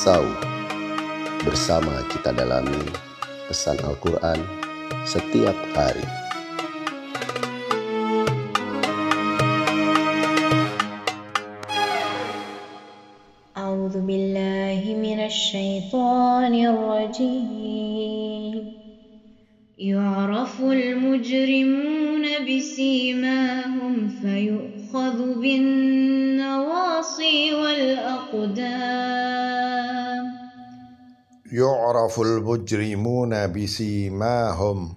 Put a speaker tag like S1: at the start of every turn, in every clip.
S1: Sau. Bersama kita dalami pesan Al-Quran setiap hari.
S2: أعوذ بالله من الشيطان الرجيم يعرف المجرمون بسيماهم فيؤخذ بالنواصي والأقدام
S3: yu'raful mujrimuna bisimahum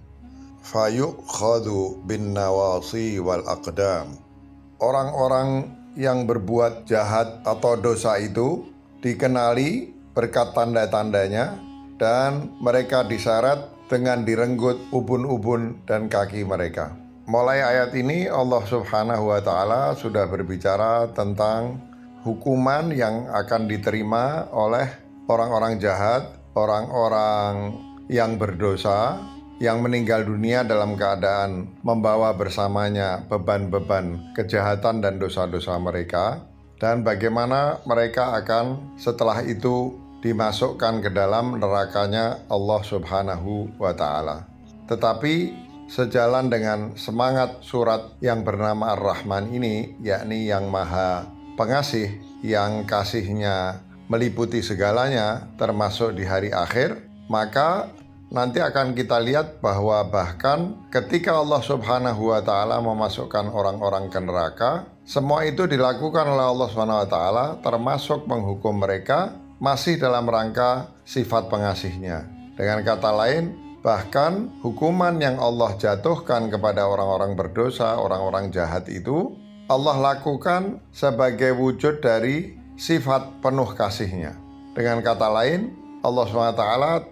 S3: fayukhadu bin nawasi wal aqdam. Orang-orang yang berbuat jahat atau dosa itu dikenali berkat tanda-tandanya dan mereka disyarat dengan direnggut ubun-ubun dan kaki mereka. Mulai ayat ini Allah Subhanahu wa taala sudah berbicara tentang hukuman yang akan diterima oleh orang-orang jahat orang-orang yang berdosa, yang meninggal dunia dalam keadaan membawa bersamanya beban-beban kejahatan dan dosa-dosa mereka, dan bagaimana mereka akan setelah itu dimasukkan ke dalam nerakanya Allah Subhanahu wa Ta'ala. Tetapi sejalan dengan semangat surat yang bernama Ar-Rahman ini, yakni yang Maha Pengasih, yang kasihnya meliputi segalanya, termasuk di hari akhir, maka nanti akan kita lihat bahwa bahkan ketika Allah Subhanahu wa taala memasukkan orang-orang ke neraka, semua itu dilakukan oleh Allah Subhanahu wa taala termasuk menghukum mereka masih dalam rangka sifat pengasihnya. Dengan kata lain, bahkan hukuman yang Allah jatuhkan kepada orang-orang berdosa, orang-orang jahat itu Allah lakukan sebagai wujud dari sifat penuh kasihnya. Dengan kata lain, Allah SWT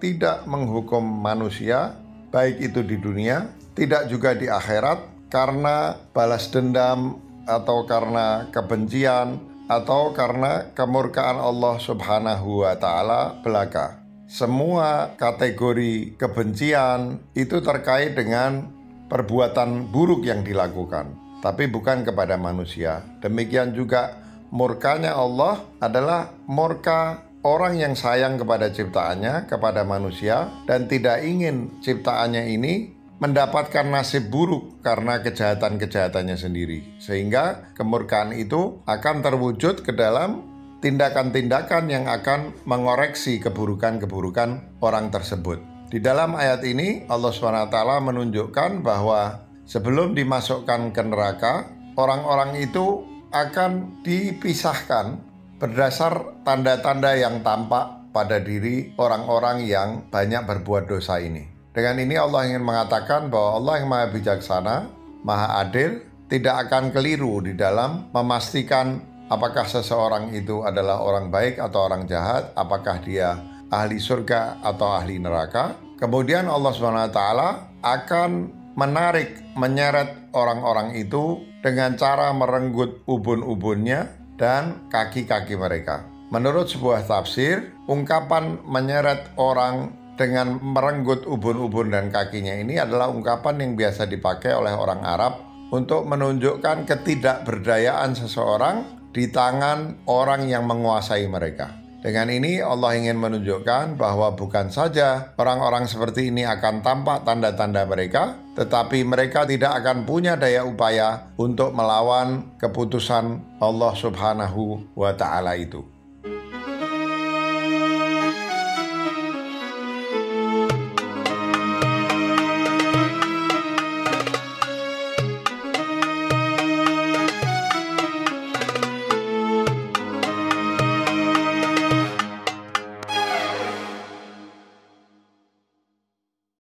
S3: tidak menghukum manusia, baik itu di dunia, tidak juga di akhirat, karena balas dendam atau karena kebencian atau karena kemurkaan Allah Subhanahu wa taala belaka. Semua kategori kebencian itu terkait dengan perbuatan buruk yang dilakukan, tapi bukan kepada manusia. Demikian juga murkanya Allah adalah murka orang yang sayang kepada ciptaannya, kepada manusia, dan tidak ingin ciptaannya ini mendapatkan nasib buruk karena kejahatan-kejahatannya sendiri. Sehingga kemurkaan itu akan terwujud ke dalam tindakan-tindakan yang akan mengoreksi keburukan-keburukan orang tersebut. Di dalam ayat ini Allah SWT menunjukkan bahwa sebelum dimasukkan ke neraka, orang-orang itu akan dipisahkan berdasar tanda-tanda yang tampak pada diri orang-orang yang banyak berbuat dosa ini. Dengan ini Allah ingin mengatakan bahwa Allah yang maha bijaksana, maha adil, tidak akan keliru di dalam memastikan apakah seseorang itu adalah orang baik atau orang jahat, apakah dia ahli surga atau ahli neraka. Kemudian Allah SWT akan menarik, menyeret orang-orang itu dengan cara merenggut ubun-ubunnya dan kaki-kaki mereka. Menurut sebuah tafsir, ungkapan menyeret orang dengan merenggut ubun-ubun dan kakinya ini adalah ungkapan yang biasa dipakai oleh orang Arab untuk menunjukkan ketidakberdayaan seseorang di tangan orang yang menguasai mereka. Dengan ini Allah ingin menunjukkan bahwa bukan saja orang-orang seperti ini akan tampak tanda-tanda mereka, tetapi mereka tidak akan punya daya upaya untuk melawan keputusan Allah Subhanahu wa taala itu.